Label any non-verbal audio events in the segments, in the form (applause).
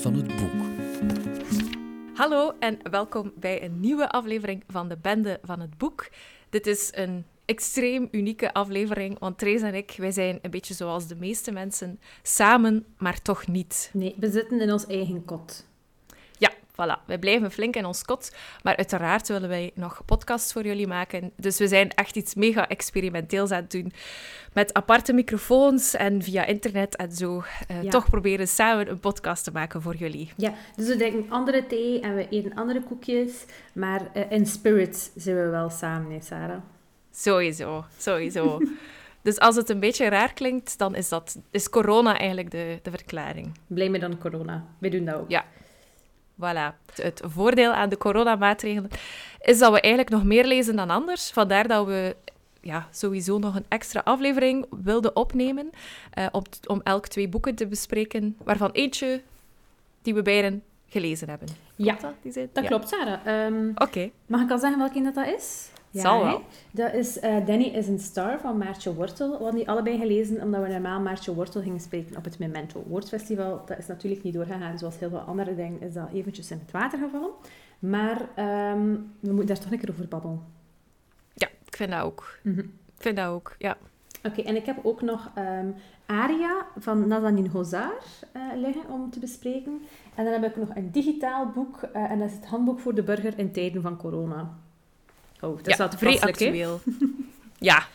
Van het Boek. Hallo en welkom bij een nieuwe aflevering van de Bende van het Boek. Dit is een extreem unieke aflevering, want Therese en ik, wij zijn een beetje zoals de meeste mensen, samen, maar toch niet. Nee, we zitten in ons eigen kot. Voilà. Wij blijven flink in ons kot, maar uiteraard willen wij nog podcasts voor jullie maken. Dus we zijn echt iets mega experimenteels aan het doen. Met aparte microfoons en via internet en zo. eh, Ja. Toch proberen samen een podcast te maken voor jullie. Ja, dus we drinken andere thee en we eten andere koekjes, maar eh, in spirit zijn we wel samen, hè, Sarah? Sowieso, sowieso. (laughs) dus als het een beetje raar klinkt, dan is, dat, is corona eigenlijk de, de verklaring. Blij me dan corona. Wij doen dat ook. Ja. Voilà. Het voordeel aan de coronamaatregelen is dat we eigenlijk nog meer lezen dan anders. Vandaar dat we ja, sowieso nog een extra aflevering wilden opnemen eh, om, om elk twee boeken te bespreken, waarvan eentje die we beiden gelezen hebben. Ja, dat? Die dat Ja. klopt, Sarah. Ehm, Oké. mag ik al zeggen welke dat, dat is? Zal hè? wel. Dat is eh, Danny is een Star van Maartje Wortel. We hadden die allebei gelezen omdat we normaal Maartje Wortel gingen spreken op het Memento Woordfestival. Dat is natuurlijk niet doorgegaan. Zoals heel veel andere dingen is dat eventjes in het water gevallen. Maar ehm, we moeten daar toch een keer over babbelen. Ja, ik vind dat ook. Mhm. Ik vind dat ook, ja. Oké, en ik heb ook nog ehm, Aria van Nazanin Hozar eh, liggen om te bespreken. En dan heb ik nog een digitaal boek, eh, en dat is het handboek voor de burger in tijden van corona. Oh, dat is (laughs) ja, wel vrij actueel. ja.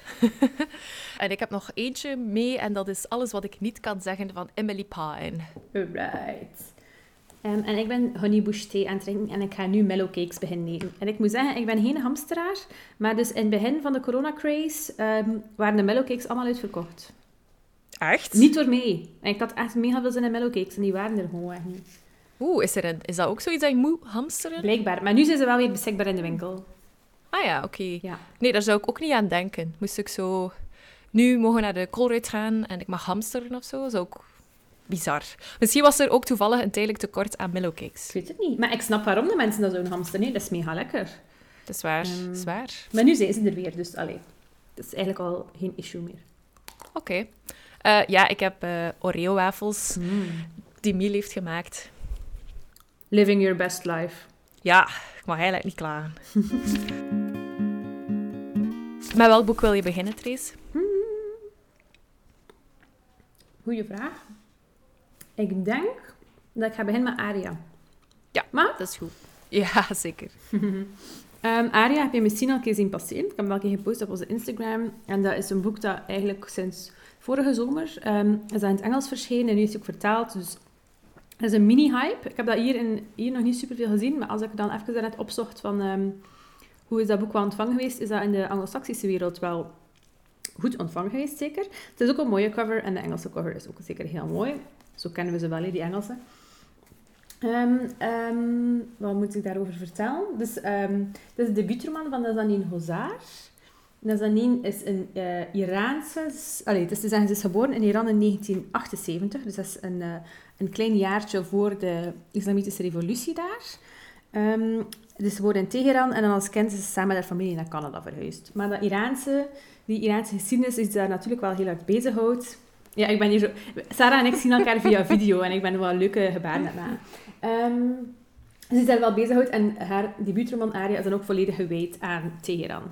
en ik heb nog eentje mee en dat is Alles wat ik niet kan zeggen van Emily Pine. Alright. Ehm, en ik ben honeybush thee aan het drinken en ik ga nu mellowcakes beginnen eten. En ik moet zeggen, ik ben geen hamsteraar, maar dus in het begin van de corona-craze ehm, waren de mellowcakes allemaal uitverkocht. Echt? Niet door mij. En ik had echt mega veel zin in mellowcakes en die waren er gewoon echt niet. Oeh, is, er een, is dat ook zoiets dat je moet hamsteren? Blijkbaar. Maar nu zijn ze wel weer beschikbaar in de winkel. Ah ja, oké. Ja. Nee, daar zou ik ook niet aan denken. Moest ik zo nu mogen naar de Colruyt gaan en ik mag hamsteren of zo, zou ook bizar. Misschien was er ook toevallig een tijdelijk tekort aan mellowcakes. Ik weet het niet. Maar ik snap waarom de mensen dat zo'n hamster Nee, dat is mega lekker. Dat is waar, dat is waar. Maar nu zijn ze er weer, dus allee. Dat is eigenlijk al geen issue meer. Oké. Eh, ja, ik heb eh, Oreo-wafels die Miel heeft gemaakt. Living your best life. Ja, ik mag eigenlijk niet klagen. (laughs) Met welk boek wil je beginnen, Trace? Goeie vraag. Ik denk dat ik ga beginnen met Aria. Ja, Maar? dat is goed. (laughs) Ja, zeker. (laughs) Ehm, Aria heb je misschien al een keer zien passeren. Ik heb hem wel een keer gepost op onze Instagram. En dat is een boek dat eigenlijk sinds vorige zomer ehm, is dat in het Engels verschenen. En nu is het ook vertaald. Dus het is een mini-hype. Ik heb dat hier, in, hier nog niet superveel gezien. Maar als ik dan even daarnet opzocht van ehm, hoe is dat boek wel ontvangen geweest, is dat in de anglo-saxische wereld wel goed ontvangen geweest, zeker. Het is ook een mooie cover. En de Engelse cover is ook zeker heel mooi. Zo kennen we ze wel, die Engelse. Ehm, ehm, wat moet ik daarover vertellen? Dus, ehm dit is de debuutroman van Nazanin Hozar. Nazanin is een eh, Iraanse... Allee, zeggen, ze is geboren in Iran in 1978. Dus dat is een, eh, een klein jaartje voor de islamitische revolutie daar. Ehm, dus ze woont in Teheran en dan als kind is ze samen met haar familie naar Canada verhuisd. Maar dat Iraanse, die Iraanse geschiedenis is daar natuurlijk wel heel erg bezighoudt. Ja, ik ben hier zo... Sarah en ik zien elkaar via (laughs) video en ik ben wel leuke gebaren het maken. Ehm, ze is daar wel bezighoudt en haar debuutroman Aria is dan ook volledig gewijd aan Teheran.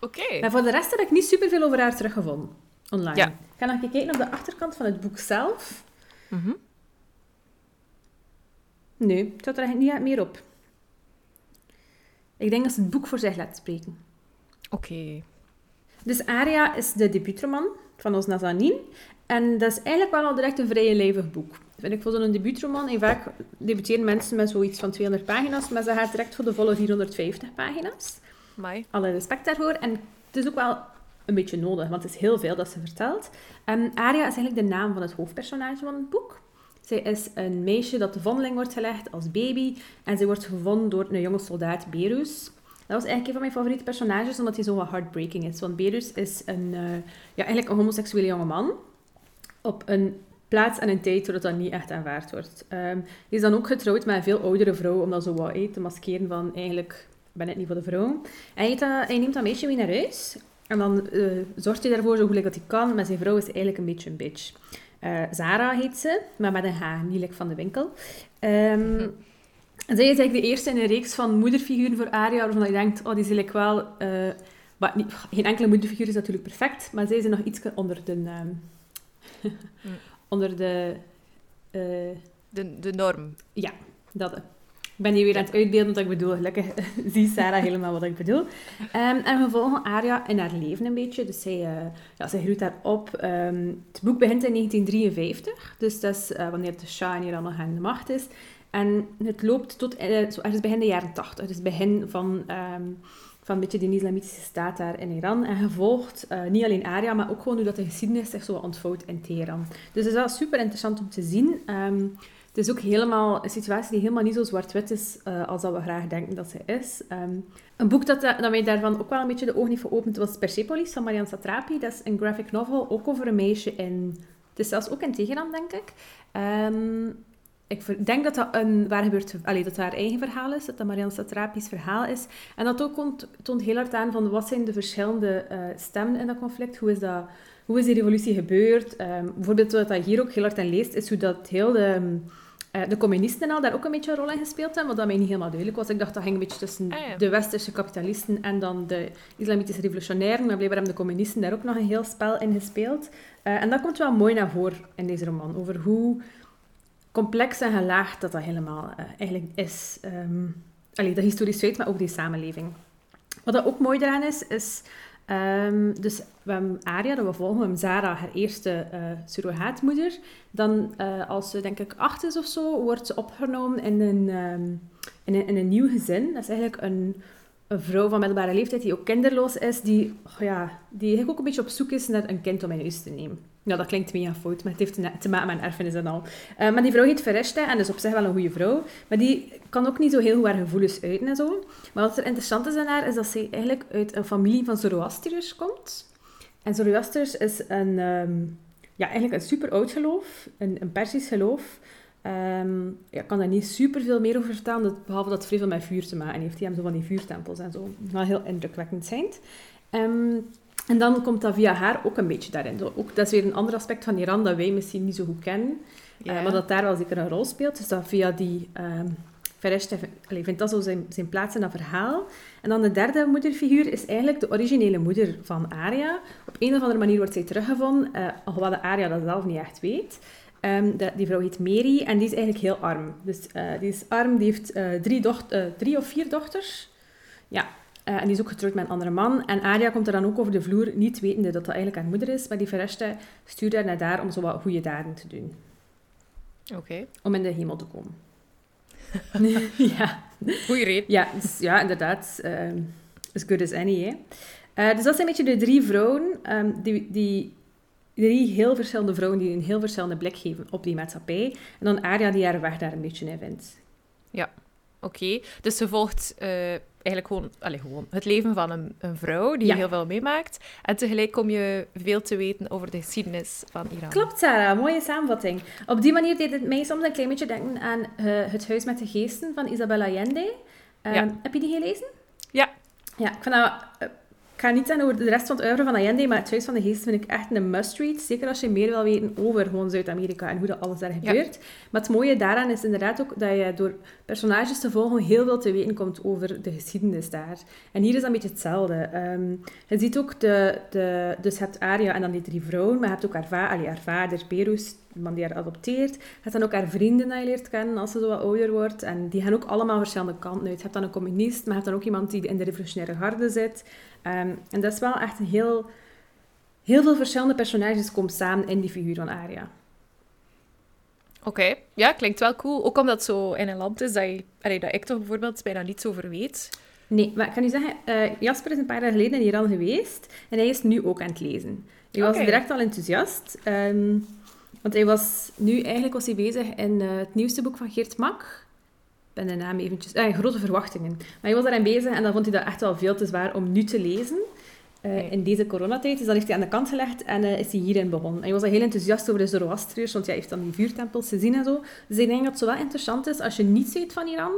Oké. Maar voor de rest heb ik niet superveel over haar teruggevonden online. Ja. Ik ga nog even kijken op de achterkant van het boek zelf. Mhm. Nee, het staat er eigenlijk niet meer op. Ik denk dat ze het boek voor zich laat spreken. Oké. Dus Aria is de debuutroman van ons Nazanin. En dat is eigenlijk wel al direct een vrije lijvig boek. Vind ik voor zo'n debuutroman, en vaak debuteren mensen met zoiets van 200 pagina's, maar ze gaat direct voor de volle 450 pagina's. Mai. Alle respect daarvoor. En het is ook wel een beetje nodig, want het is heel veel dat ze vertelt. Ehm, Aria is eigenlijk de naam van het hoofdpersonage van het boek. Zij is een meisje dat de vondeling wordt gelegd als baby. En zij wordt gevonden door een jonge soldaat, Berus. Dat was eigenlijk een van mijn favoriete personages, omdat hij zo wat heartbreaking is. Want Berus is een, eh, ja, eigenlijk een homoseksuele jonge man. Op een plaats en een tijd waar dat niet echt aanvaard wordt. Ehm, hij is dan ook getrouwd met een veel oudere vrouw, om dat zo wat te maskeren van eigenlijk ik ben het niet voor de vrouw. En hij, neemt dat meisje mee naar huis. En dan eh, zorgt hij daarvoor zo goed dat hij kan. Maar zijn vrouw is eigenlijk een beetje een bitch. Uh, Zara heet ze, maar met een H, niet van de winkel. Um. En zij is eigenlijk de eerste in een reeks van moederfiguren voor Aria, waarvan je denkt, oh, die is eigenlijk wel... Uh, maar niet, geen enkele moederfiguur is natuurlijk perfect, maar zij is nog iets onder de... Um, (laughs) onder de... Uh, de... De norm. Ja, dat. Ik ben hier weer aan het uitbeelden wat ik bedoel. Gelukkig (laughs) ziet Sarah helemaal wat ik bedoel. Um, en we volgen Aria in haar leven een beetje. Dus zij, uh, ja, zij groeit daar op. Um, het boek begint in 1953. Dus dat is uh, wanneer de Shah Iran nog aan de macht is. En het loopt tot uh, zo ergens begin de jaren 80. Dus begin van, um, van een beetje de islamitische staat daar in Iran. En gevolgd niet alleen Aria, maar ook gewoon hoe dat de geschiedenis zich zo ontvouwt in Teheran. Dus het is wel super interessant om te zien. Het is ook helemaal een situatie die helemaal niet zo zwart-wit is uh, als dat we graag denken dat ze is. Ehm, een boek dat, dat mij daarvan ook wel een beetje de ogen heeft geopend was Persepolis van Marianne Satrapi. Dat is een graphic novel, ook over een meisje in... Het is zelfs ook in Teheran, denk ik. Um, ik denk dat dat een waar gebeurt, allee, dat haar eigen verhaal is, dat dat Marianne Satrapi's verhaal is. En dat ook toont heel hard aan van wat zijn de verschillende uh, stemmen in dat conflict, hoe is dat hoe is die revolutie gebeurd? Um, bijvoorbeeld wat je hier ook heel hard aan leest, is hoe dat heel de, de communisten al daar ook een beetje een rol in gespeeld hebben, wat dat mij niet helemaal duidelijk was. Ik dacht dat ging een beetje tussen ah, de westerse kapitalisten en dan de islamitische revolutionairen, maar blijkbaar hebben de communisten daar ook nog een heel spel in gespeeld. Uh, en dat komt wel mooi naar voren in deze roman, over hoe complex en gelaagd dat dat helemaal uh, eigenlijk is. Um, allee, dat historisch feit, maar ook die samenleving. Wat dat ook mooi daaraan is, is Um, dus we hebben Aria, dat we volgen, we hebben Zara, haar eerste uh, surrogaatmoeder. Dan, uh, als ze denk ik acht is of zo, wordt ze opgenomen in een, um, in een, in een nieuw gezin. Dat is eigenlijk een, een vrouw van middelbare leeftijd die ook kinderloos is, die, ja, die eigenlijk ook een beetje op zoek is naar een kind om in huis te nemen. Ja, dat klinkt mega fout, maar het heeft te maken met erfenis en al. Uh, maar die vrouw heet Vereshta en is op zich wel een goede vrouw. Maar die kan ook niet zo heel goed haar gevoelens uiten en zo. Maar wat er interessant is aan haar, is dat ze eigenlijk uit een familie van Zoroastriërs komt. En Zoroastriërs is een, um, ja, eigenlijk een super oud geloof, een, een Persisch geloof. Um, ja, ik kan daar niet super veel meer over vertellen, behalve dat het vrij veel met vuur te maken heeft. Die hebben zo van die vuurtempels en zo. Wel heel indrukwekkend zijn. En dan komt dat via haar ook een beetje daarin. ook, dat is weer een ander aspect van Iran dat wij misschien niet zo goed kennen. Eh, maar dat daar wel zeker een rol speelt. Dus dat via die... Um, Vereste vindt dat zo zijn, zijn plaats in dat verhaal. En dan de derde moederfiguur is eigenlijk de originele moeder van Aria. Op een of andere manier wordt zij teruggevonden, uh, alhoewel de Aria dat zelf niet echt weet. Um, die vrouw heet Mary en die is eigenlijk heel arm. Dus uh, die is arm, die heeft uh, drie, drie of vier dochters. Ja, uh, en die is ook getrouwd met een andere man. En Aria komt er dan ook over de vloer, niet wetende dat dat eigenlijk haar moeder is. Maar die Vereste stuurt haar naar daar om zo wat goede daden te doen. Oké. Om in de hemel te komen. (laughs) (laughs) ja. Goeie reden. Ja, dus, ja inderdaad. Uh, as good as any, hè. Uh, dus dat zijn een beetje de drie vrouwen, um, die, die, drie heel verschillende vrouwen die een heel verschillende blik geven op die maatschappij. En dan Aria die haar weg daar een beetje in vindt. Ja, oké. Dus ze volgt uh, eigenlijk gewoon, allez, gewoon het leven van een, een vrouw die heel veel meemaakt. En tegelijk kom je veel te weten over de geschiedenis van Iran. Klopt, Sarah. Mooie samenvatting. Op die manier deed het mij soms een klein beetje denken aan uh, Het Huis met de Geesten van Isabella Allende. Um, heb je die gelezen? Ja. Ja, ik vind dat uh, ik ga niet zeggen over de rest van het oeuvre van Allende, maar Het Huis van de Geest vind ik echt een must-read. Zeker als je meer wil weten over gewoon Zuid-Amerika en hoe dat alles daar gebeurt. Maar het mooie daaraan is inderdaad ook dat je door personages te volgen heel veel te weten komt over de geschiedenis daar. En hier is dat een beetje hetzelfde. Um, je ziet ook, de, de, dus je hebt Aria en dan die drie vrouwen, maar je hebt ook haar, va allee, haar vader, Perus, de man die haar adopteert. Je hebt dan ook haar vrienden die je leert kennen als ze zo wat ouder wordt. En die gaan ook allemaal verschillende kanten uit. Je hebt dan een communist, maar je hebt dan ook iemand die in de revolutionaire garde zit. Ehm, en dat is wel echt een heel, heel veel verschillende personages komen samen in die figuur van Aria. Oké, ja, klinkt wel cool. Ook omdat het zo in een land is dat, je, dat ik toch bijvoorbeeld bijna niets over weet. Nee, maar ik kan u zeggen, uh, Jasper is een paar jaar geleden in Iran geweest en hij is nu ook aan het lezen. Hij was direct al enthousiast, um, want hij was nu eigenlijk was hij bezig in uh, het nieuwste boek van Geert Mak, ben de naam eventjes... Eh, grote verwachtingen. Maar hij was daarin bezig en dan vond hij dat echt wel veel te zwaar om nu te lezen. Uh, in deze coronatijd. Dus dat heeft hij aan de kant gelegd en uh, is hij hierin begonnen. En hij was heel enthousiast over de Zoroastriërs, want hij heeft dan die vuurtempels gezien en zo. Dus ik denk dat het zo wel interessant is als je niets weet van Iran,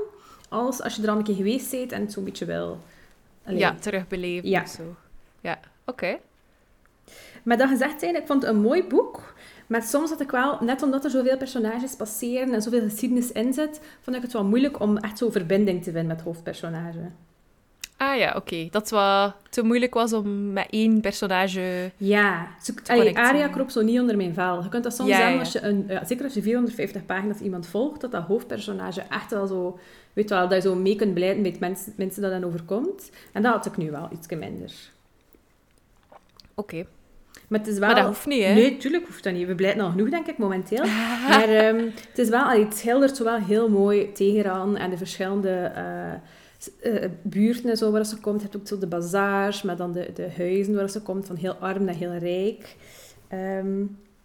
als als je er al een keer geweest bent en het zo'n beetje wil... Ja, terugbeleven ja. of zo. Ja, oké. Maar dat gezegd zijn, ik vond het een mooi boek. Maar soms had ik wel, net omdat er zoveel personages passeren en zoveel geschiedenis in zit, vond ik het wel moeilijk om echt zo'n verbinding te vinden met hoofdpersonage. Ah ja, oké. Dat het wat te moeilijk was om met één personage... Ja, te allee. Aria kroop zo niet onder mijn vel. Je kunt dat soms ja. als je een, ja, zeker als je 450 pagina's iemand volgt, dat dat hoofdpersonage echt wel zo, weet wel, dat je zo mee kunt blijven met mensen, mensen dat dan overkomt. En dat had ik nu wel iets minder. Oké. Maar het is wel... Maar dat hoeft niet, hè? Nee, tuurlijk hoeft dat niet. We blijven al genoeg, denk ik, momenteel. (laughs) Maar ehm, het is wel... Het schildert zo wel heel mooi Teheran en de verschillende eh, eh, buurten en zo waar ze komt. Je hebt ook zo de bazaars, maar dan de, de huizen waar ze komt, van heel arm naar heel rijk. Ehm,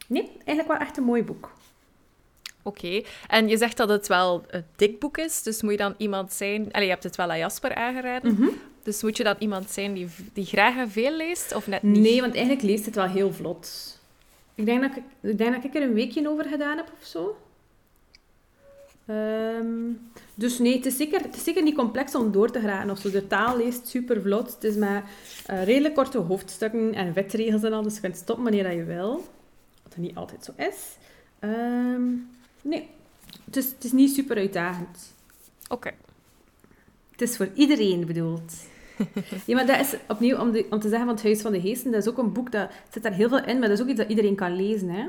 nee, eigenlijk wel echt een mooi boek. Oké. En je zegt dat het wel een dik boek is, dus moet je dan iemand zijn... Allee, je hebt het wel aan Jasper aangeraden. Mhm. Dus moet je dan iemand zijn die, die graag en veel leest, of net niet? Nee, want eigenlijk leest het wel heel vlot. Ik denk dat ik, ik, denk dat ik er een weekje over gedaan heb of zo. Ehm, dus nee, het is, zeker, het is zeker niet complex om door te geraken of zo. De taal leest super vlot. Het is maar eh, redelijk korte hoofdstukken en wetregels en al. Dus je kunt stoppen wanneer dat je wil. Wat niet altijd zo is. Ehm, nee, het is, het is niet super uitdagend. Oké. Het is voor iedereen bedoeld. (laughs) ja, maar dat is opnieuw om, de- om te zeggen van het Huis van de Geesten. Dat is ook een boek dat zit daar heel veel in, maar dat is ook iets dat iedereen kan lezen. Hè?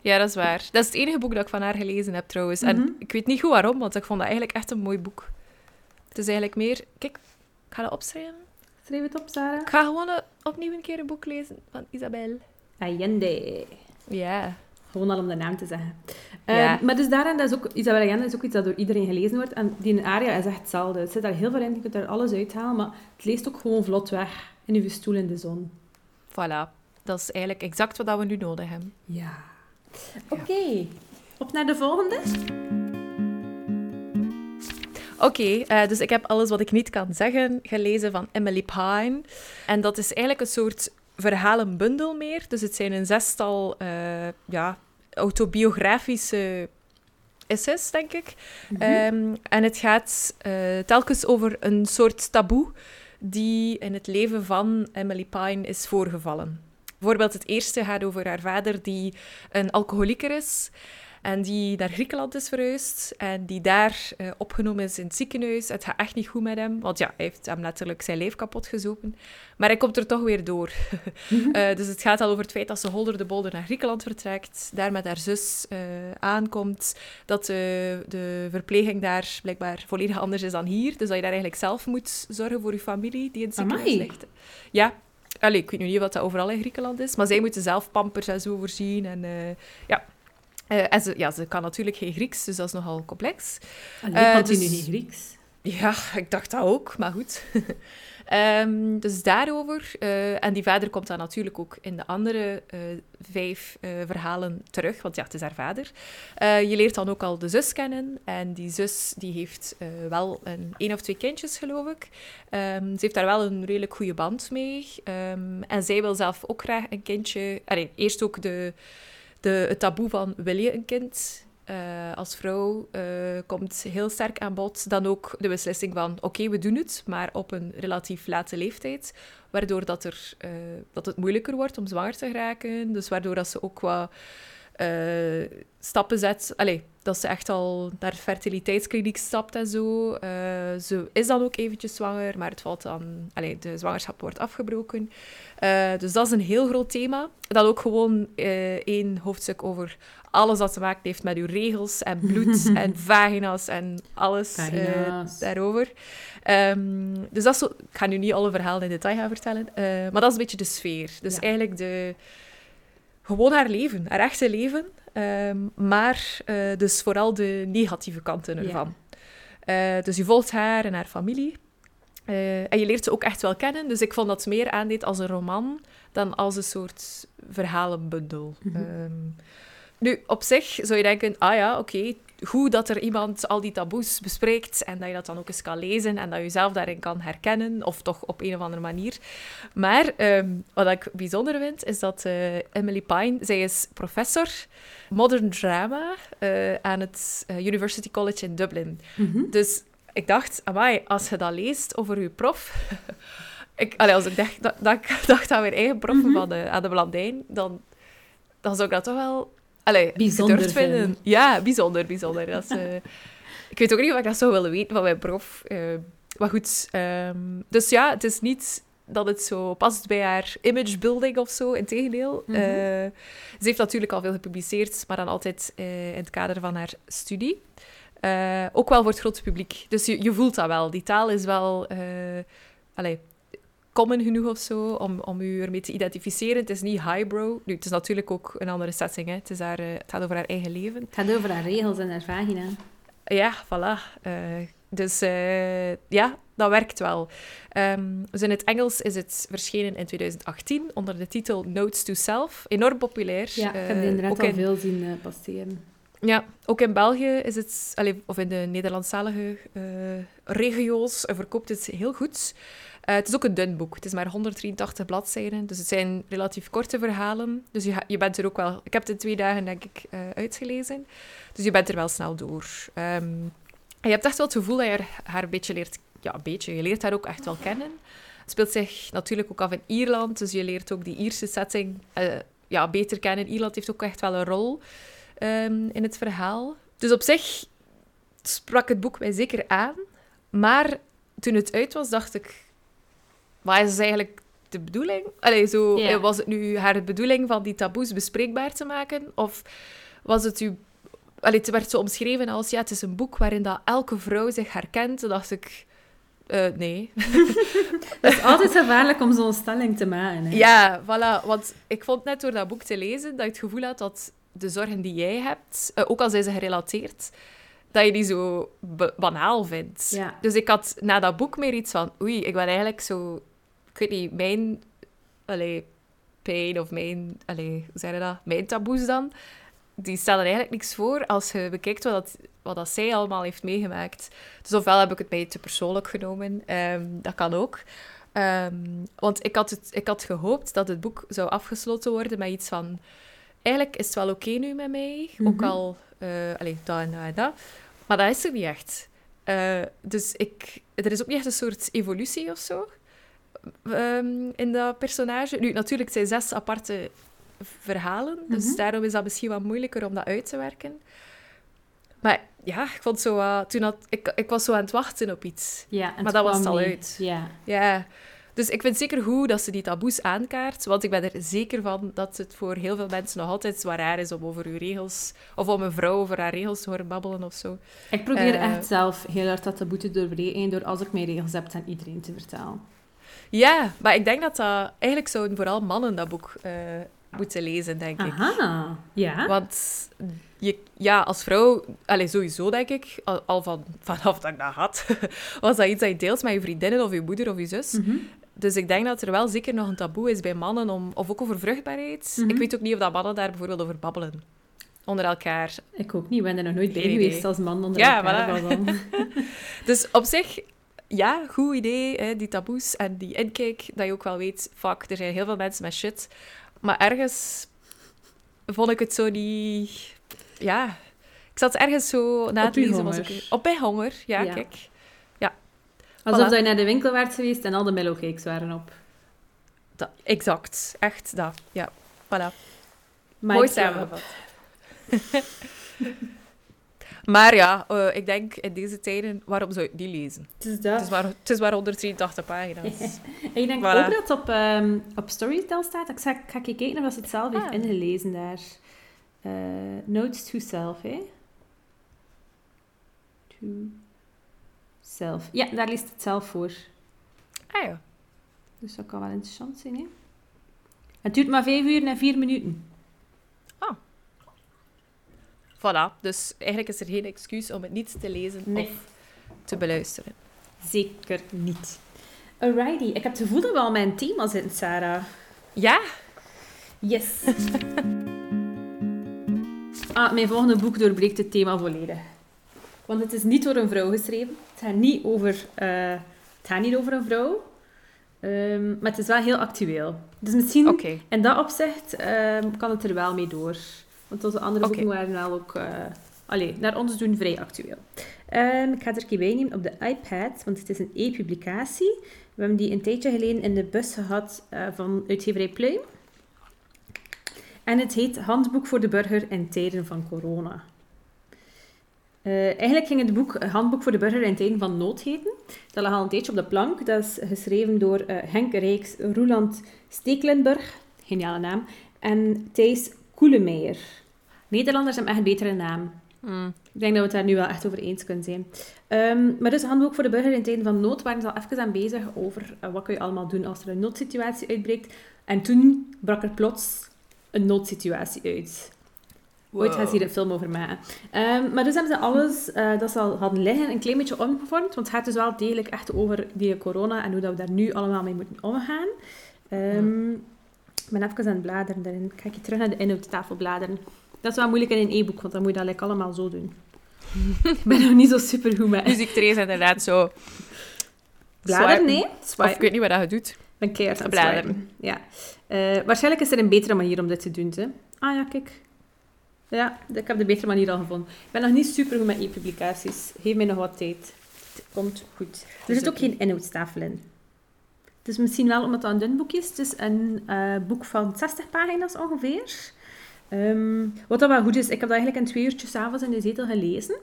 Ja, dat is waar. Dat is het enige boek dat ik van haar gelezen heb, trouwens. Mhm. En ik weet niet goed waarom, want ik vond dat eigenlijk echt een mooi boek. Het is eigenlijk meer... Kijk, ik ga dat opschrijven. Schrijf het op, Sarah. Ik ga gewoon opnieuw een keer een boek lezen van Isabel. Allende. Ja. Gewoon al om de naam te zeggen. Ehm. Maar dus daarin, dat is ook, Isabel Allende is ook iets dat door iedereen gelezen wordt. En die aria is echt hetzelfde. Het zit daar heel veel in, je kunt daar alles uithalen, maar het leest ook gewoon vlot weg in uw stoel in de zon. Voilà. Dat is eigenlijk exact wat we nu nodig hebben. Ja. Oké, op naar de volgende. Oké, eh, dus ik heb alles wat ik niet kan zeggen gelezen van Emily Pine. En dat is eigenlijk een soort verhalenbundel meer. Dus het zijn een zestal eh, ja, autobiografische essays, denk ik. Ehm, en het gaat eh, telkens over een soort taboe die in het leven van Emily Pine is voorgevallen. Bijvoorbeeld het eerste gaat over haar vader die een alcoholieker is en die naar Griekenland is verhuisd en die daar eh, opgenomen is in het ziekenhuis. Het gaat echt niet goed met hem, want ja, hij heeft hem letterlijk zijn leven kapot gezopen. Maar hij komt er toch weer door. (laughs) Eh, dus het gaat al over het feit dat ze holder de bolder naar Griekenland vertrekt, daar met haar zus eh, aankomt, dat de, de verpleging daar blijkbaar volledig anders is dan hier. Dus dat je daar eigenlijk zelf moet zorgen voor je familie die in het ziekenhuis Amai. ligt. Ja, Allee, ik weet nu niet wat dat overal in Griekenland is, maar zij moeten zelf pampers en zo voorzien. En, ja. Eh, en ze, ja, ze kan natuurlijk geen Grieks, dus dat is nogal complex. Allee, Eh, kan dus- nu niet Grieks? Ja, ik dacht dat ook, maar goed. (laughs) Ehm, dus daarover. eh, en die vader komt dan natuurlijk ook in de andere vijf verhalen terug, want ja, het is haar vader. Je leert dan ook al de zus kennen. En die zus die heeft wel een één of twee kindjes, geloof ik. Ehm, ze heeft daar wel een redelijk goede band mee. Ehm, en zij wil zelf ook graag een kindje... Allee, eerst ook de, de, het taboe van wil je een kind eh, als vrouw eh, komt heel sterk aan bod. Dan ook de beslissing van oké, we doen het, maar op een relatief late leeftijd. Waardoor dat, er, eh, dat het moeilijker wordt om zwanger te geraken. Dus waardoor dat ze ook wat eh, stappen zet. Dat ze echt al naar de fertiliteitskliniek stapt en zo. Eh, ze is dan ook eventjes zwanger, maar het valt dan... Allee, de zwangerschap wordt afgebroken. Eh, dus dat is een heel groot thema. Dan ook gewoon eh, één hoofdstuk over alles wat te maken heeft met uw regels en bloed (laughs) en vagina's en alles Vagina's. daarover. Ehm, dus dat is zo, ik ga nu niet alle verhalen in detail gaan vertellen, maar dat is een beetje de sfeer. Dus Ja. eigenlijk de, gewoon haar leven, haar echte leven, ehm, maar eh, dus vooral de negatieve kanten ervan. Eh, dus je volgt haar en haar familie. Eh, en je leert ze ook echt wel kennen. Dus ik vond dat meer aandeed als een roman dan als een soort verhalenbundel. Mhm. Ehm, nu, op zich zou je denken, ah ja, oké, goed dat er iemand al die taboes bespreekt en dat je dat dan ook eens kan lezen en dat je jezelf daarin kan herkennen, of toch op een of andere manier. Maar ehm, wat ik bijzonder vind, is dat eh, Emily Pine, zij is professor modern drama eh, aan het eh, University College in Dublin. Mhm. Dus ik dacht, amai, als je dat leest over je prof, (laughs) ik, allee, als ik dacht, dat, (laughs) dacht aan mijn eigen proffen Mhm. van aan de Blandijn, dan, dan zou ik dat toch wel allee, Bijzonder gedurfd vinden. vinden. Ja, bijzonder, bijzonder. Dat is, eh, ik weet ook niet of ik dat zou willen weten van mijn prof. eh, maar goed, ehm, dus ja, het is niet dat het zo past bij haar imagebuilding of zo, integendeel. Mhm. Eh, ze heeft natuurlijk al veel gepubliceerd, maar dan altijd eh, in het kader van haar studie. Eh, ook wel voor het grote publiek. Dus je, je voelt dat wel. Die taal is wel... allee, common genoeg of zo, om, om u ermee te identificeren. Het is niet highbrow. Nu, het is natuurlijk ook een andere setting. Hè. Het, is haar, eh, het gaat over haar eigen leven. Het gaat over haar regels en haar vagina. Ja, voilà. Eh, dus eh, ja, dat werkt wel. Dus in het Engels is het verschenen in 2018 onder de titel Notes to Self. Enorm populair. Ja, ik heb inderdaad ook al in- veel zien passeren. ja, ook in België is het, of in de Nederlandstalige regio's, verkoopt het heel goed. Eh, het is ook een dun boek. Het is maar 183 bladzijden, dus het zijn relatief korte verhalen. Dus je, je bent er ook wel... Ik heb het in twee dagen, denk ik, eh, uitgelezen. Dus je bent er wel snel door. Ehm, je hebt echt wel het gevoel dat je haar, haar een beetje leert... Ja, een beetje. Je leert haar ook echt wel kennen. Het speelt zich natuurlijk ook af in Ierland, dus je leert ook die Ierse setting eh, ja, beter kennen. Ierland heeft ook echt wel een rol ehm, in het verhaal. Dus op zich sprak het boek mij zeker aan. Maar toen het uit was, dacht ik... Wat is eigenlijk de bedoeling? Allee, zo, Ja. eh, Was het nu haar bedoeling van die taboes bespreekbaar te maken? Of was het u... Allee, het werd zo omschreven als... Ja, het is een boek waarin dat elke vrouw zich herkent. Toen dacht ik... eh, nee. (laughs) Het is altijd gevaarlijk om zo'n stelling te maken. Hè. Ja, voilà. Want ik vond net door dat boek te lezen dat je het gevoel had dat de zorgen die jij hebt, eh, ook al zijn ze gerelateerd, dat je die zo ba- banaal vindt. Ja. Dus ik had na dat boek meer iets van, oei, ik ben eigenlijk zo, ik weet niet, mijn allee, pijn of mijn, allee, hoe zeg je dat, mijn taboes dan, die stellen eigenlijk niks voor als je bekijkt wat, dat, wat dat zij allemaal heeft meegemaakt. Dus ofwel heb ik het mij te persoonlijk genomen, ehm, dat kan ook. Ehm, want ik had, het, ik had gehoopt dat het boek zou afgesloten worden met iets van... Eigenlijk is het wel oké nu met mij, ook Mhm. al... eh allee, dat en dat en dat. Maar dat is er niet echt. Eh, dus ik, er is ook niet echt een soort evolutie of zo ehm, in dat personage. Nu, natuurlijk, het zijn zes aparte verhalen, dus Mhm. daarom is dat misschien wat moeilijker om dat uit te werken. Maar ja, ik vond zo... toen had, ik, ik was zo aan het wachten op iets. Ja, Maar dat was het al uit. Ja. Ja, dus ik vind zeker goed dat ze die taboes aankaart, want ik ben er zeker van dat het voor heel veel mensen nog altijd zwaar raar is om over uw regels, of om een vrouw over haar regels te horen babbelen of zo. Ik probeer Eh, echt zelf heel hard dat taboe te doorbreken door als ik mijn regels heb aan iedereen te vertellen. Ja, maar ik denk dat dat... Eigenlijk zouden vooral mannen dat boek eh, moeten lezen, denk ik. Aha, ja. Want je, ja, als vrouw, allez, sowieso denk ik, al, al van, vanaf dat ik dat had, (laughs) was dat iets dat je deelt met je vriendinnen of je moeder of je zus. Mhm. Dus ik denk dat er wel zeker nog een taboe is bij mannen, om, of ook over vruchtbaarheid. Mhm. Ik weet ook niet of dat mannen daar bijvoorbeeld over babbelen. Onder elkaar. Ik ook niet, ik ben er nog nooit bij geweest als man onder Ja, elkaar. voilà. dan. (laughs) (laughs) Dus op zich, ja, goed idee, hè, die taboes en die inkijk, dat je ook wel weet, fuck, er zijn heel veel mensen met shit. Maar ergens vond ik het zo niet... Ja, ik zat ergens zo na het lezen. Was honger. ik, op mijn honger, ja, Ja. kijk. Alsof Voilà. dat je naar de winkel werd geweest en al de mellowcakes waren op. Dat, exact, echt dat. Ja, voilà. Mooi samengevat. (laughs) maar ja, eh, ik denk in deze tijden, waarom zou je niet lezen? Het is dat. Het is maar, het is maar 183 pagina's. En (laughs) ik denk Voilà. ook dat het op, ehm op Storytel staat. Ik ga, ik ga kijken of ze het zelf heeft Ah. ingelezen daar. Eh, notes to self, hè? To self. Ja, daar leest het zelf voor. Ah ja. Dus dat kan wel interessant zijn, hè? Het duurt maar vijf uur en vier minuten. Voilà. Dus eigenlijk is er geen excuus om het niet te lezen Nee. of te beluisteren. Zeker niet. Alrighty, ik heb het gevoel dat we al mijn thema zitten, Sarah. Ja? Yes. (laughs) ah, mijn volgende boek doorbreekt het thema volledig. Want het is niet door een vrouw geschreven. Het gaat niet over, eh, het gaat niet over een vrouw. Ehm, maar het is wel heel actueel. Dus misschien Oké. in dat opzicht ehm, kan het er wel mee door. Want onze andere Oké. boeken waren wel ook eh, Allee, naar ons doen vrij actueel. Ehm, ik ga het er een bij nemen op de iPad, want het is een e-publicatie. We hebben die een tijdje geleden in de bus gehad uh, van uitgeverij Pluim. En het heet Handboek voor de burger in tijden van corona. Uh, eigenlijk ging het boek Handboek voor de burger in tijden van nood heten. Dat lag al een tijdje op de plank. Dat is geschreven door uh, Henk Rijks, Roeland Stekelenburg, geniale naam, en Thijs Koelemeijer. Nederlanders hebben echt een betere naam. Mm. Ik denk dat we het daar nu wel echt over eens kunnen zijn. Um, maar dus handboek voor de burger in tijden van nood waren ze al even aan bezig over uh, wat kun je allemaal doen als er een noodsituatie uitbreekt. En toen brak er plots een noodsituatie uit. Wow. Ooit gaan ze hier een film over maken. Um, maar dus hebben ze alles uh, dat ze al hadden liggen een klein beetje omgevormd. Want het gaat dus wel degelijk echt over die corona en hoe dat we daar nu allemaal mee moeten omgaan. Um, Ik ben even aan het bladeren daarin. Kijk je terug naar de inhoudstafel bladeren. Dat is wel moeilijk in een e-book, want dan moet je dat like, allemaal zo doen. ik ben nog niet zo super goed met. Dus ik trace inderdaad zo. Bladeren, nee? Of ik weet niet wat dat je doet. Keihard aan bladeren. Ja. Uh, waarschijnlijk is er een betere manier om dit te doen. Hè? Ah ja, kijk. Ja, ik heb de betere manier al gevonden. Ik ben nog niet super goed met e-publicaties. Geef mij nog wat tijd. Het komt goed. Er zit ook geen inhoudstafel in. Het is misschien wel omdat het een dun boek is. Het is een uh, boek van 60 pagina's ongeveer. Um, wat dat wel goed is, ik heb dat eigenlijk in twee uurtjes avonds in de zetel gelezen.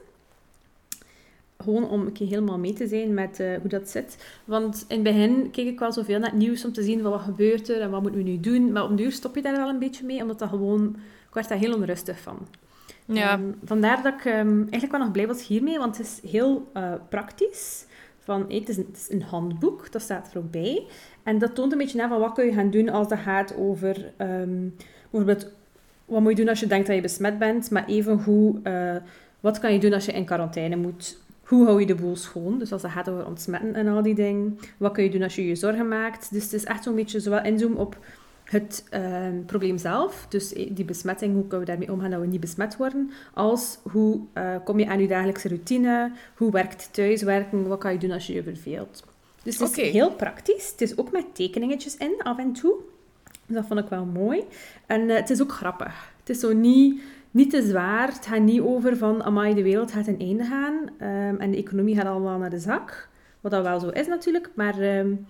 Gewoon om een keer helemaal mee te zijn met uh, hoe dat zit. Want in het begin keek ik wel zoveel naar het nieuws om te zien wat gebeurt er en wat moeten we nu doen. Maar op duur stop je daar wel een beetje mee, omdat dat gewoon... Ik werd daar heel onrustig van. Ja. Um, vandaar dat ik um, eigenlijk wel nog blij was hiermee, want het is heel uh, praktisch. Van, hey, het, is een, het, is een, handboek, dat staat er ook bij. En dat toont een beetje aan van wat kun je gaan doen als het gaat over bijvoorbeeld wat moet je doen als je denkt dat je besmet bent, maar even hoe, uh, wat kan je doen als je in quarantaine moet? Hoe hou je de boel schoon? Dus als het gaat over ontsmetten en al die dingen. Wat kun je doen als je je zorgen maakt? Dus het is echt zo'n beetje zowel inzoomen op het uh, probleem zelf, dus eh, die besmetting, hoe kunnen we daarmee omgaan dat we niet besmet worden, als hoe uh, kom je aan je dagelijkse routine, hoe werkt thuiswerken, wat kan je doen als je je verveelt. Dus het is okay. heel praktisch. Het is ook met tekeningetjes in, af en toe. Dus dat vond ik wel mooi. En uh, het is ook grappig. Het is zo niet, niet te zwaar. Het gaat niet over van, amai, de wereld gaat in einde gaan. Um, en de economie gaat allemaal naar de zak. Wat dat wel zo is natuurlijk. Maar um,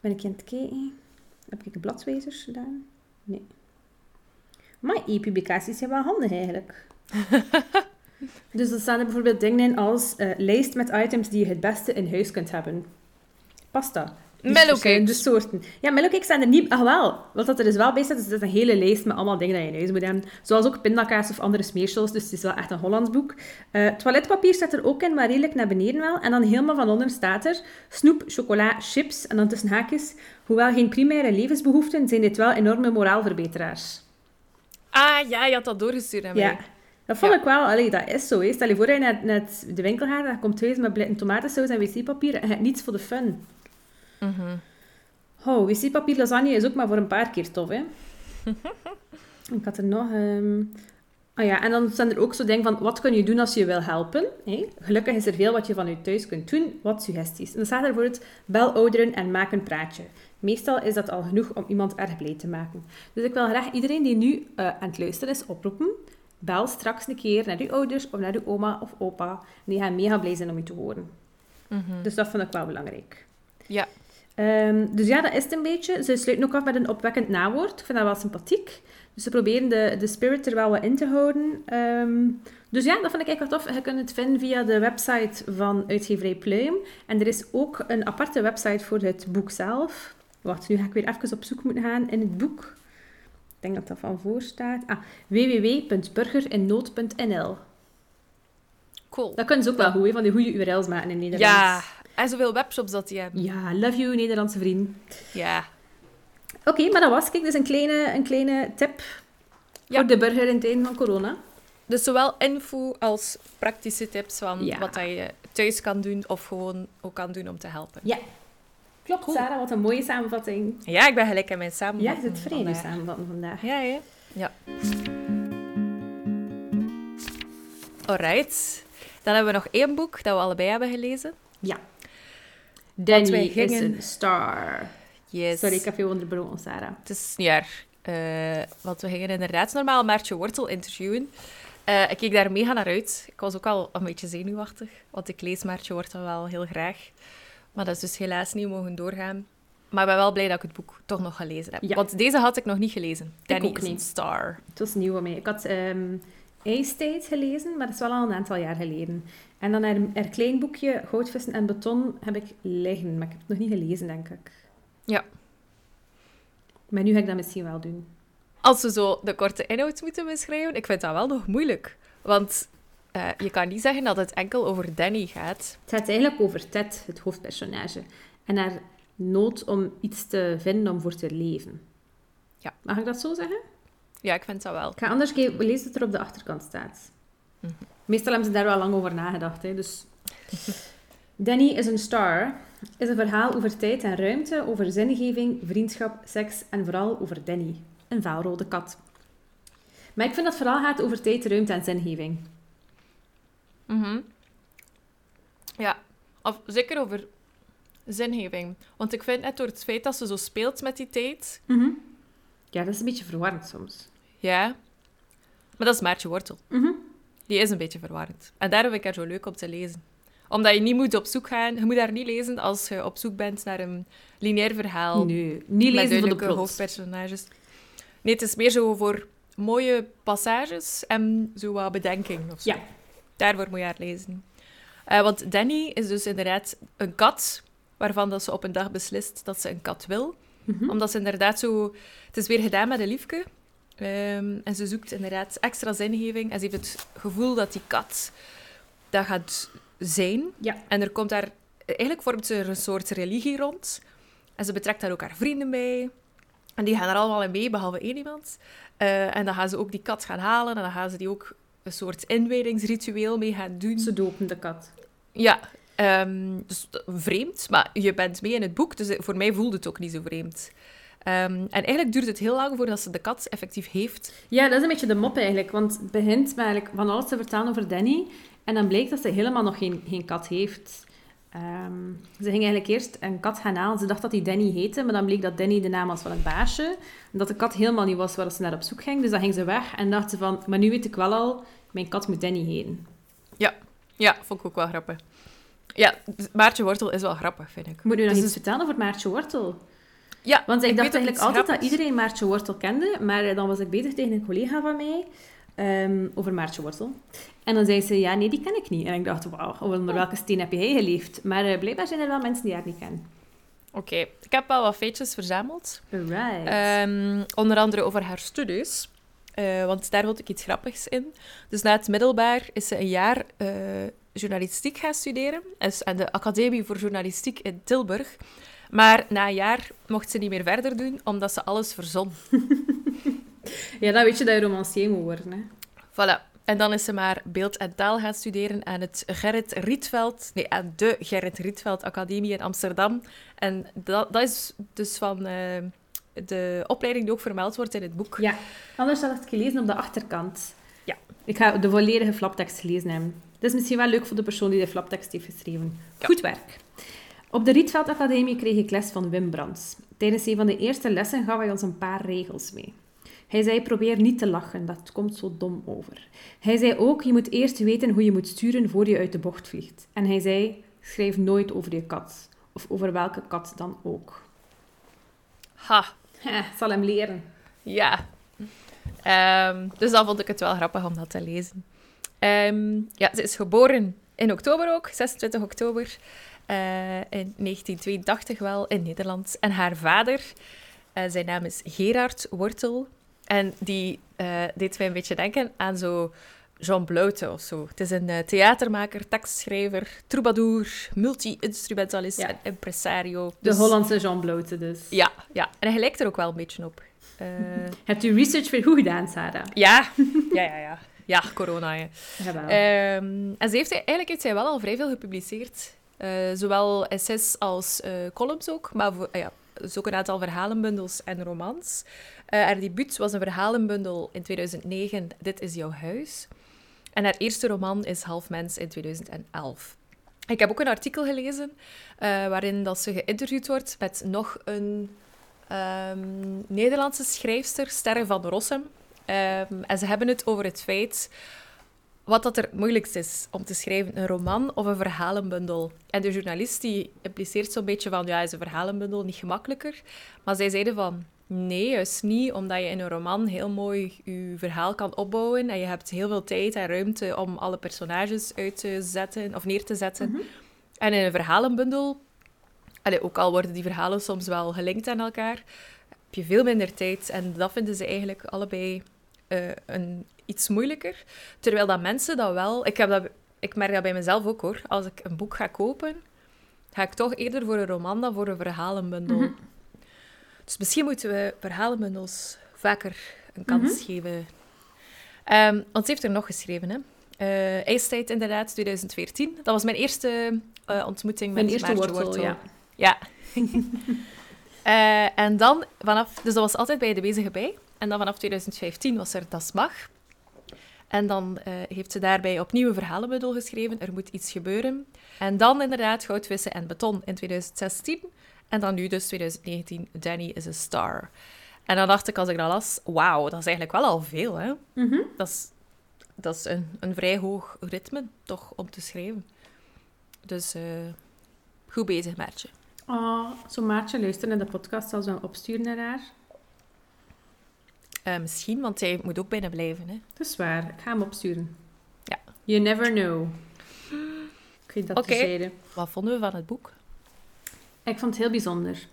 ben ik aan het kijken? Heb ik bladwijzers gedaan? Nee. Maar e-publicaties zijn wel handig eigenlijk. (laughs) dus er staan er bijvoorbeeld dingen in als uh, lijst met items die je het beste in huis kunt hebben. Pasta, Mellowcakes. De soorten. Ja, mellowcakes zijn er niet... Ach wel, wat dat er dus wel bij staat, is dat een hele lijst met allemaal dingen die je in huis moet hebben. Zoals ook pindakaas of andere smeersels, dus het is wel echt een Hollands boek. Uh, toiletpapier staat er ook in, maar redelijk naar beneden wel. En dan helemaal van onder staat er snoep, chocola, chips en dan tussen haakjes. Hoewel geen primaire levensbehoeften, zijn dit wel enorme moraalverbeteraars. Ah, ja, je had dat doorgestuurd aan mij. Ja. Dat vond ja. ik wel, allee, dat is zo. Hè. Stel je voor dat je naar, naar de winkel gaat, dan komt thuis met tomatensaus en wc-papier en je hebt niets voor de fun. Mm -hmm. Oh, wc-papier lasagne is ook maar voor een paar keer tof, hè. (laughs) ik had er nog... Um... Ah ja, en dan zijn er ook zo dingen van, wat kun je doen als je wil helpen? Hè? Gelukkig is er veel wat je van je thuis kunt doen. Wat suggesties? En dan staat er bijvoorbeeld, bel ouderen en maak een praatje. Meestal is dat al genoeg om iemand erg blij te maken. Dus ik wil graag iedereen die nu uh, aan het luisteren is oproepen. Bel straks een keer naar uw ouders of naar uw oma of opa. En die gaan mega blij zijn om je te horen. -hmm. Dus dat vond ik wel belangrijk. Ja, Um, dus ja, dat is het een beetje. Ze sluiten ook af met een opwekkend nawoord. Ik vind dat wel sympathiek. Dus ze proberen de, de spirit er wel wat in te houden. Um, dus ja, dat vind ik eigenlijk wel tof. Je kunt het vinden via de website van uitgeverij Pluim. En er is ook een aparte website voor het boek zelf. Wacht, nu ga ik weer even op zoek moeten gaan in het boek. Ik denk dat dat van voor staat. Ah, www.burgerinnood.nl Cool. Dat kunnen ze ook wel goed, van die goede URL's maken in Nederland. Ja, en zoveel webshops dat die hebben. Ja, love you, Nederlandse vriend. Ja. Oké, okay, maar dat was ik. Dus een kleine, een kleine tip ja. voor de burger in tijden van corona. Dus zowel info als praktische tips van ja. wat je thuis kan doen of gewoon ook kan doen om te helpen. Ja. Klopt, cool. Sarah. Wat een mooie samenvatting. Ja, ik ben gelijk in mijn samenvatting. Ja, het vrede samenvatten vandaag. Ja, ja. ja. Alright. Dan hebben we nog één boek dat we allebei hebben gelezen. Ja. Danny gingen... is een star. Yes. Sorry, ik heb je onderbroken, Sarah. Het is niet erg. Uh, want we gingen inderdaad normaal Maartje Wortel interviewen. Eh, ik keek daar mega naar uit. Ik was ook al een beetje zenuwachtig, want ik lees Maartje Wortel wel heel graag. Maar dat is dus helaas niet mogen doorgaan. Maar ik ben wel blij dat ik het boek toch nog gelezen heb. Ja. Want deze had ik nog niet gelezen. Danny is een niet. star. Het was nieuw voor mij. Ik had ehm IJstijd gelezen, maar dat is wel al een aantal jaar geleden. En dan haar, haar klein boekje Goudvissen en Beton heb ik liggen, maar ik heb het nog niet gelezen, denk ik. Ja. Maar nu ga ik dat misschien wel doen. Als we zo de korte inhoud moeten beschrijven, ik vind dat wel nog moeilijk. Want eh, je kan niet zeggen dat het enkel over Danny gaat. Het gaat eigenlijk over Ted, het hoofdpersonage. En haar nood om iets te vinden om voor te leven. Ja. Mag ik dat zo zeggen? Ja, ik vind dat wel. Ik ga anders lees het er op de achterkant staat. Mhm. Meestal hebben ze daar wel lang over nagedacht. Hè, dus. (laughs) Danny is een star is een verhaal over tijd en ruimte, over zingeving, vriendschap, seks en vooral over Danny, een vaalrode kat. Maar ik vind dat het vooral gaat over tijd, ruimte en zingeving. Mhm. Ja, of zeker over zingeving. Want ik vind net door het feit dat ze zo speelt met die tijd... Ja, dat is een beetje verwarrend soms. Ja. Maar dat is Maartje Wortel. Mhm. Die is een beetje verwarrend. En daarom vind ik haar zo leuk om te lezen. Omdat je niet moet op zoek gaan... Je moet haar niet lezen als je op zoek bent naar een lineair verhaal. Nee, niet met lezen voor de plot. hoofdpersonages. Nee, het is meer zo voor mooie passages en zo wat bedenking of zo. Ja. Daarvoor moet je haar lezen. Eh, want Danny is dus inderdaad een kat, waarvan dat ze op een dag beslist dat ze een kat wil. Mhm. Omdat ze inderdaad zo... Het is weer gedaan met een liefke. Ehm, en ze zoekt inderdaad extra zingeving. En ze heeft het gevoel dat die kat dat gaat zijn. Ja. En er komt daar... Eigenlijk vormt ze er een soort religie rond. En ze betrekt daar ook haar vrienden bij. En die gaan er allemaal in mee, behalve één iemand. Eh, en dan gaan ze ook die kat gaan halen. En dan gaan ze die ook een soort inwijdingsritueel mee gaan doen. Ze dopen de kat. Ja, ehm, dus vreemd, maar je bent mee in het boek, dus voor mij voelde het ook niet zo vreemd. Ehm, en eigenlijk duurt het heel lang voordat ze de kat effectief heeft. Ja, dat is een beetje de mop eigenlijk. Want het begint met eigenlijk van alles te vertellen over Danny. En dan blijkt dat ze helemaal nog geen, geen kat heeft. Ehm, ze ging eigenlijk eerst een kat gaan halen. Ze dacht dat die Danny heette, maar dan bleek dat Danny de naam was van het baasje. En dat de kat helemaal niet was waar ze naar op zoek ging. Dus dan ging ze weg en dacht ze van... Maar nu weet ik wel al, mijn kat moet Danny heten. Ja, vond ik ook wel grappig. Ja, Maartje Wortel is wel grappig, vind ik. Moet nu nog Dus iets vertellen over Maartje Wortel. Ja, Want ik, ik dacht eigenlijk altijd dat iedereen Maartje Wortel kende. Maar eh, dan was ik bezig tegen een collega van mij ehm, over Maartje Wortel. En dan zei ze, ja, nee, die ken ik niet. En ik dacht, wauw, onder welke steen heb jij geleefd? Maar eh, blijkbaar zijn er wel mensen die haar niet kennen. Oké, ik heb wel wat feitjes verzameld. Right. Ehm, onder andere over haar studies. Eh, want daar vond ik iets grappigs in. Dus na het middelbaar is ze een jaar journalistiek gaan studeren. Is aan de Academie voor Journalistiek in Tilburg. Maar na een jaar mocht ze niet meer verder doen, omdat ze alles verzon. (laughs) ja, dan weet je dat je romancier moet worden. Hè. Voilà. En dan is ze maar beeld en taal gaan studeren aan het Gerrit Rietveld... Nee, aan de Gerrit Rietveld Academie in Amsterdam. En dat, dat is dus van eh, de opleiding die ook vermeld wordt in het boek. Ja, anders had ik het gelezen op de achterkant. Ja. Ik ga de volledige flaptekst gelezen hebben. Het is misschien wel leuk voor de persoon die de flaptekst heeft geschreven. Ja. Goed werk. Op de Rietveld Academie kreeg ik les van Wim Brands. Tijdens een van de eerste lessen gaf hij ons een paar regels mee. Hij zei, probeer niet te lachen, dat komt zo dom over. Hij zei ook, je moet eerst weten hoe je moet sturen voor je uit de bocht vliegt. En hij zei, schrijf nooit over je kat. Of over welke kat dan ook. Ha, Ha, zal hem leren. Ja. Ehm, dus dan vond ik het wel grappig om dat te lezen. Ehm, ja, ze is geboren in oktober ook, 26 oktober. Eh, in 1982 wel, in Nederland. En haar vader, eh, zijn naam is Gerard Wortel. En die eh, deed mij een beetje denken aan zo Jean Bloute of zo. Het is een theatermaker, tekstschrijver, troubadour, multi-instrumentalist Ja. en impresario. De Dus- Hollandse Jean Blote dus. Ja, ja, en hij lijkt er ook wel een beetje op. (laughs) Hebt u research weer goed gedaan, Sarah? ja, ja, ja, ja. Ja, corona. Ja. Jawel. Ehm, en ze heeft, eigenlijk heeft zij wel al vrij veel gepubliceerd. Eh, zowel essays als eh, columns ook, maar ah ja, dus ook een aantal verhalenbundels en romans. Eh haar debuut was een verhalenbundel in 2009, Dit is jouw huis. En haar eerste roman is Half Mens in 2011. Ik heb ook een artikel gelezen waarin dat ze geïnterviewd wordt met nog een ehm, Nederlandse schrijfster, Sterre van Rossum. Ehm, en ze hebben het over het feit wat dat er het moeilijkst is om te schrijven, een roman of een verhalenbundel. En de journalist die impliceert zo'n beetje van, ja, is een verhalenbundel niet gemakkelijker? Maar zij zeiden van, nee, juist niet, omdat je in een roman heel mooi je verhaal kan opbouwen en je hebt heel veel tijd en ruimte om alle personages uit te zetten of neer te zetten. Mhm. En in een verhalenbundel, allee, ook al worden die verhalen soms wel gelinkt aan elkaar, heb je veel minder tijd. En dat vinden ze eigenlijk allebei eh, een, iets moeilijker. Terwijl dat mensen dat wel... Ik, heb dat, ik merk dat bij mezelf ook, hoor. Als ik een boek ga kopen, ga ik toch eerder voor een roman dan voor een verhalenbundel. Mhm. Dus misschien moeten we verhalenbundels vaker een kans Mhm. geven. Ehm, want ze heeft er nog geschreven, hè. Eh IJstijd, inderdaad, 2014. Dat was mijn eerste eh, ontmoeting met Mijn eerste Maartje wortel, ja. ja. (laughs) Eh, en dan vanaf... Dus dat was altijd bij de bezige bij. En dan vanaf 2015 was er Das Mag. En dan eh, heeft ze daarbij opnieuw een verhalenbundel geschreven. Er moet iets gebeuren. En dan inderdaad Goudvissen en Beton in 2016. En dan nu dus 2019, Danny is a Star. En dan dacht ik als ik dat las, wauw, dat is eigenlijk wel al veel, hè? Mhm. Dat is, dat is een, een vrij hoog ritme, toch, om te schrijven. Dus eh, goed bezig, Maartje. Oh, zo Maartje luisteren naar de podcast, zal ze opsturen naar haar. Eh, misschien, want jij moet ook binnen blijven, hè? Dat is waar, ik ga hem opsturen. Ja. You never know. Ik dat Oké. terzijde. Wat vonden we van het boek? Ik vond het heel bijzonder.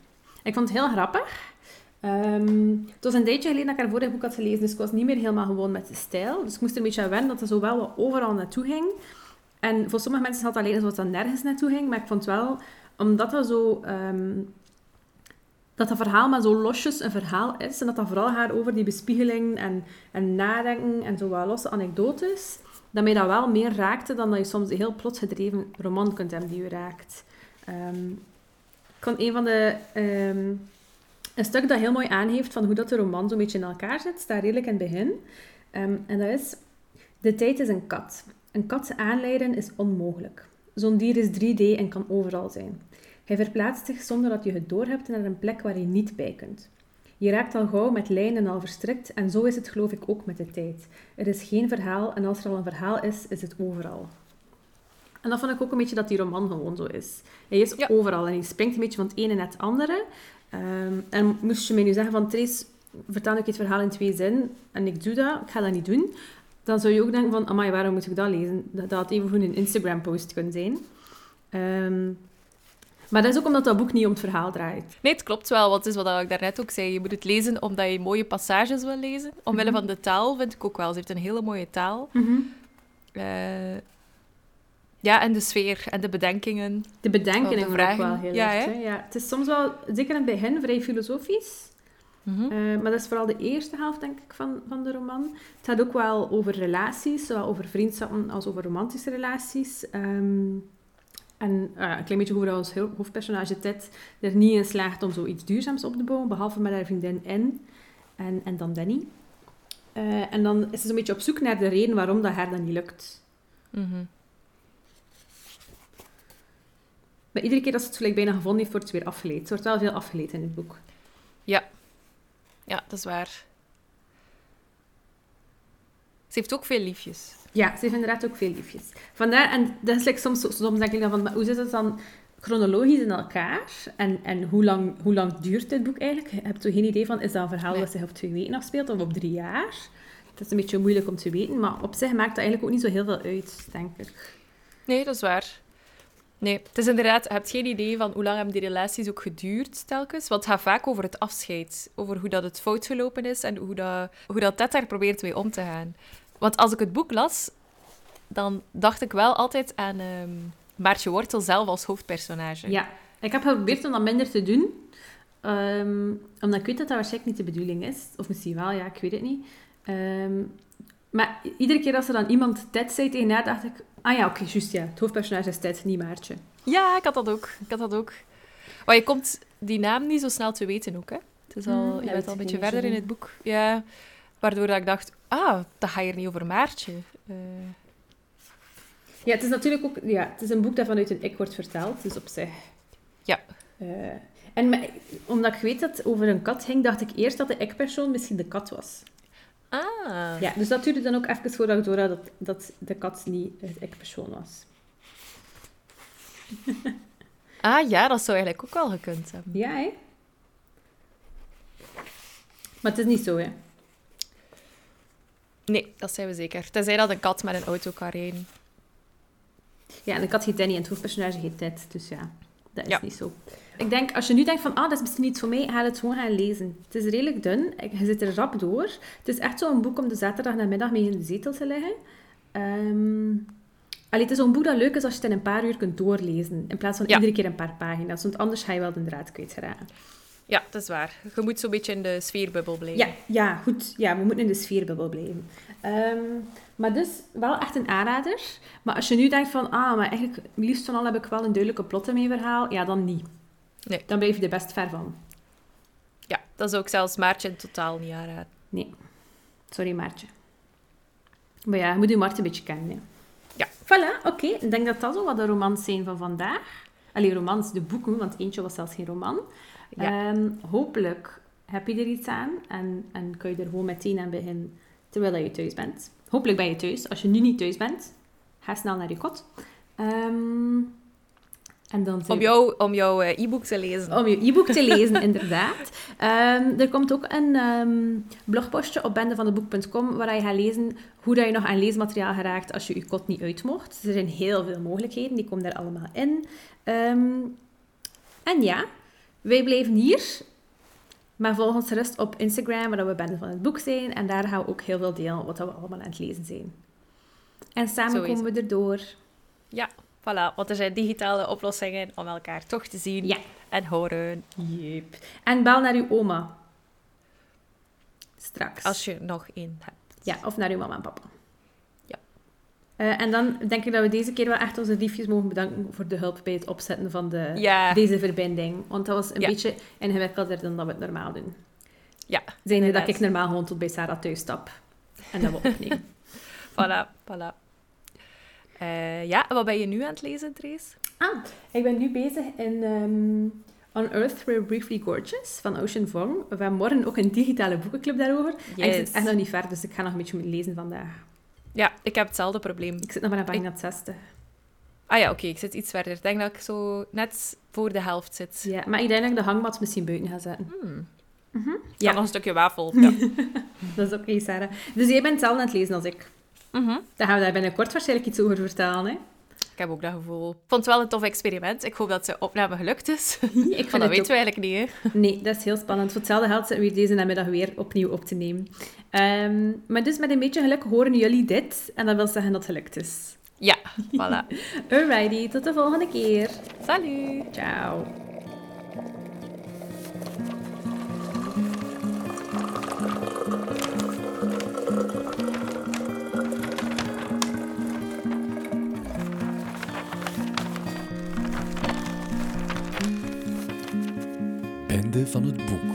Ik vond het heel grappig. Ehm, het was een tijdje geleden dat ik haar vorige boek had gelezen, dus ik was niet meer helemaal gewoon met de stijl. Dus ik moest er een beetje aan wennen dat er zo wel wat overal naartoe ging. En voor sommige mensen had het alleen alsof het dan nergens naartoe ging, maar ik vond wel, omdat dat zo... ehm, dat dat verhaal maar zo losjes een verhaal is, en dat dat vooral gaat over die bespiegeling en, en nadenken en zo wat losse anekdotes, dat mij dat wel meer raakte dan dat je soms een heel plotgedreven roman kunt hebben die je raakt. Ehm, ik een van de... ehm, een stuk dat heel mooi aangeeft van hoe dat de roman zo'n beetje in elkaar zit, staat redelijk in het begin. Ehm, en dat is... De tijd is een kat. Een kat aanleiden is onmogelijk. Zo'n dier is 3D en kan overal zijn. Hij verplaatst zich zonder dat je het doorhebt naar een plek waar je niet bij kunt. Je raakt al gauw met lijnen al verstrikt en zo is het geloof ik ook met de tijd. Er is geen verhaal en als er al een verhaal is, is het overal. En dat vond ik ook een beetje dat die roman gewoon zo is. Hij is Ja. overal en hij springt een beetje van het ene naar het andere. Ehm, en moest je mij nu zeggen van, Trace, vertel ik het verhaal in twee zinnen en ik doe dat, ik ga dat niet doen, dan zou je ook denken van, amai, waarom moet ik dat lezen? Dat, dat had even goed een Instagram-post kunnen zijn. Ehm, maar dat is ook omdat dat boek niet om het verhaal draait. Nee, het klopt wel, want het is wat ik daarnet ook zei. Je moet het lezen omdat je mooie passages wil lezen. Omwille Mhm. van de taal vind ik ook wel. Ze heeft een hele mooie taal. Eh, ja, en de sfeer en de bedenkingen. De bedenkingen de ook wel heel Ja, erg. hè? hè. Ja, het is soms wel, zeker in het begin, vrij filosofisch. Mhm. Eh, maar dat is vooral de eerste helft, denk ik, van, van de roman. Het gaat ook wel over relaties, zowel over vriendschappen als over romantische relaties. Ehm, en een klein beetje hoe ons heel- hoofdpersonage Ted er niet in slaagt om zoiets duurzaams op te bouwen, behalve met haar vriendin N en, en dan Danny. Eh, en dan is ze een beetje op zoek naar de reden waarom dat haar dat niet lukt. Mhm. Maar iedere keer dat ze het gelijk bijna gevonden heeft, wordt het weer afgeleid. Het wordt wel veel afgeleid in het boek. Ja, dat is waar. Ze heeft ook veel liefjes. Ja, ze heeft inderdaad ook veel liefjes. Vandaar, en dat is like soms, soms denk ik dan van, maar hoe zit het dan chronologisch in elkaar? En, en hoe, lang, hoe lang duurt dit boek eigenlijk? Je hebt toch geen idee van, is dat een verhaal Nee. dat zich op twee weken afspeelt of op drie jaar? Het is een beetje moeilijk om te weten, maar op zich maakt dat eigenlijk ook niet zo heel veel uit, denk ik. Nee, dat is waar. Nee, het is inderdaad, je hebt geen idee van hoe lang hebben die relaties ook geduurd telkens. Want het gaat vaak over het afscheid. Over hoe dat het fout gelopen is en hoe dat, hoe dat Ted daar probeert mee om te gaan. Want als ik het boek las, dan dacht ik wel altijd aan ehm Maartje Wortel zelf als hoofdpersonage. Ja, ik heb geprobeerd om dat minder te doen, ehm, omdat ik weet dat dat waarschijnlijk niet de bedoeling is. Of misschien wel, ja, ik weet het niet. Ehm, maar iedere keer als er dan iemand Ted zei tegen haar, dacht ik... Ah ja, oké, juist ja. Het hoofdpersonage is Ted, niet Maartje. Ja, ik had dat ook. Ik had dat ook. Maar je komt die naam niet zo snel te weten ook, hè? Het is al, Hmm, je bent al een beetje verder in het boek. Ja, waardoor dat ik dacht, ah, dat gaat hier niet over Maartje. Eh, Ja, het is natuurlijk ook... Ja, het is een boek dat vanuit een ik wordt verteld, dus op zich... Ja. Eh, en me- omdat ik weet dat het over een kat ging, dacht ik eerst dat de ik-persoon misschien de kat was. Ah. Ja, dus dat duurde dan ook even voordat ik door had dat, dat de kat niet het ik-persoon was. (laughs) Ah ja, dat zou eigenlijk ook wel gekund hebben. Ja, hè? Maar het is niet zo, hè? Nee, dat zijn we zeker. Tenzij dat een kat met een auto kan rijden. Ja, en de kat heet Danny en het hoofdpersonage heet Ted, dus ja, dat is Ja. niet zo. Ik denk, als je nu denkt van, ah, dat is misschien niet voor mij, ga het gewoon gaan lezen. Het is redelijk dun, je zit er rap door. Het is echt zo'n boek om de zaterdag namiddag mee in de zetel te leggen. Ehm allee, het is zo'n boek dat leuk is als je het in een paar uur kunt doorlezen, in plaats van Ja. iedere keer een paar pagina's, want anders ga je wel de draad kwijtraken. Ja, dat is waar. Je moet zo'n beetje in de sfeerbubbel blijven. Ja, ja, goed. Ja, we moeten in de sfeerbubbel blijven. Ehm, maar dus wel echt een aanrader. Maar als je nu denkt van, ah, maar eigenlijk, liefst van al heb ik wel een duidelijke plot in mijn verhaal, ja, dan niet. Nee. Dan blijf je er best ver van. Ja, dat is ook zelfs Maartje totaal niet aanraden. Nee. Sorry, Maartje. Maar ja, je moet je Mart een beetje kennen. Hè. Ja. Voilà, oké. Ik denk dat dat zo wat de romans zijn van vandaag. Allee, romans, de boeken, want eentje was zelfs geen roman. Ja. Ehm, hopelijk heb je er iets aan en, en kun je er gewoon meteen aan beginnen terwijl je thuis bent. Hopelijk ben je thuis. Als je nu niet thuis bent, ga snel naar je kot. Ehm, en dan zijn Om, jou, om jouw eh, e-book te lezen. om je e-book te (laughs) lezen, inderdaad. Ehm, er komt ook een ehm, blogpostje op bendevandeboek.com waar je gaat lezen hoe dat je nog aan leesmateriaal geraakt als je je kot niet uit mocht. Er zijn heel veel mogelijkheden, die komen daar allemaal in. Ehm, en ja, wij blijven hier. Maar volg ons gerust op Instagram, waar we Bende van het Boek zijn. En daar gaan we ook heel veel delen wat we allemaal aan het lezen zijn. En samen komen we erdoor. Ja, voilà. Want er zijn digitale oplossingen om elkaar toch te zien Ja. en horen. Yep. En bel naar uw oma. Straks. Als je nog één hebt. Ja, of naar uw mama en papa. Ja. Eh, en dan denk ik dat we deze keer wel echt onze liefjes mogen bedanken voor de hulp bij het opzetten van de, Ja, deze verbinding. Want dat was een Ja. beetje ingewikkelder dan dat we het normaal doen. ja. Zijnde dat ik normaal gewoon tot bij Sarah thuis stap. En dat we opnemen. (laughs) Voilà, voilà. Eh, ja, wat ben je nu aan het lezen, Trace? ah, ik ben nu bezig in ehm, On Earth We're Briefly Gorgeous van Ocean Vuong. We hebben morgen ook een digitale boekenclub daarover. En ik zit Yes. echt nog niet ver, dus ik ga nog een beetje lezen vandaag. Ja, ik heb hetzelfde probleem. Ik zit nog maar aan pagina 60. Ah ja, oké, ik zit iets verder. Ik denk dat ik zo net voor de helft zit. Ja, maar ik denk dat ik de hangmat misschien buiten ga zetten. Hmm. Ja. Ja, nog een stukje wafel. (laughs) Ja. Dat is oké, Sarah. Dus jij bent hetzelfde aan het lezen als ik. Mhm. Dan gaan we daar binnenkort waarschijnlijk iets over vertellen. Hè? Ik heb ook dat gevoel. Ik vond het wel een tof experiment. Ik hoop dat de opname gelukt is. (laughs) Ik vind dat het weten we eigenlijk niet, hè? Nee, dat is heel spannend. Voor hetzelfde geld zitten we hier deze namiddag weer opnieuw op te nemen. Ehm, maar dus met een beetje geluk horen jullie dit. En dat wil zeggen dat het gelukt is. Ja, voilà. (laughs) Alrighty, tot de volgende keer. Salut! Ciao. Einde van het boek.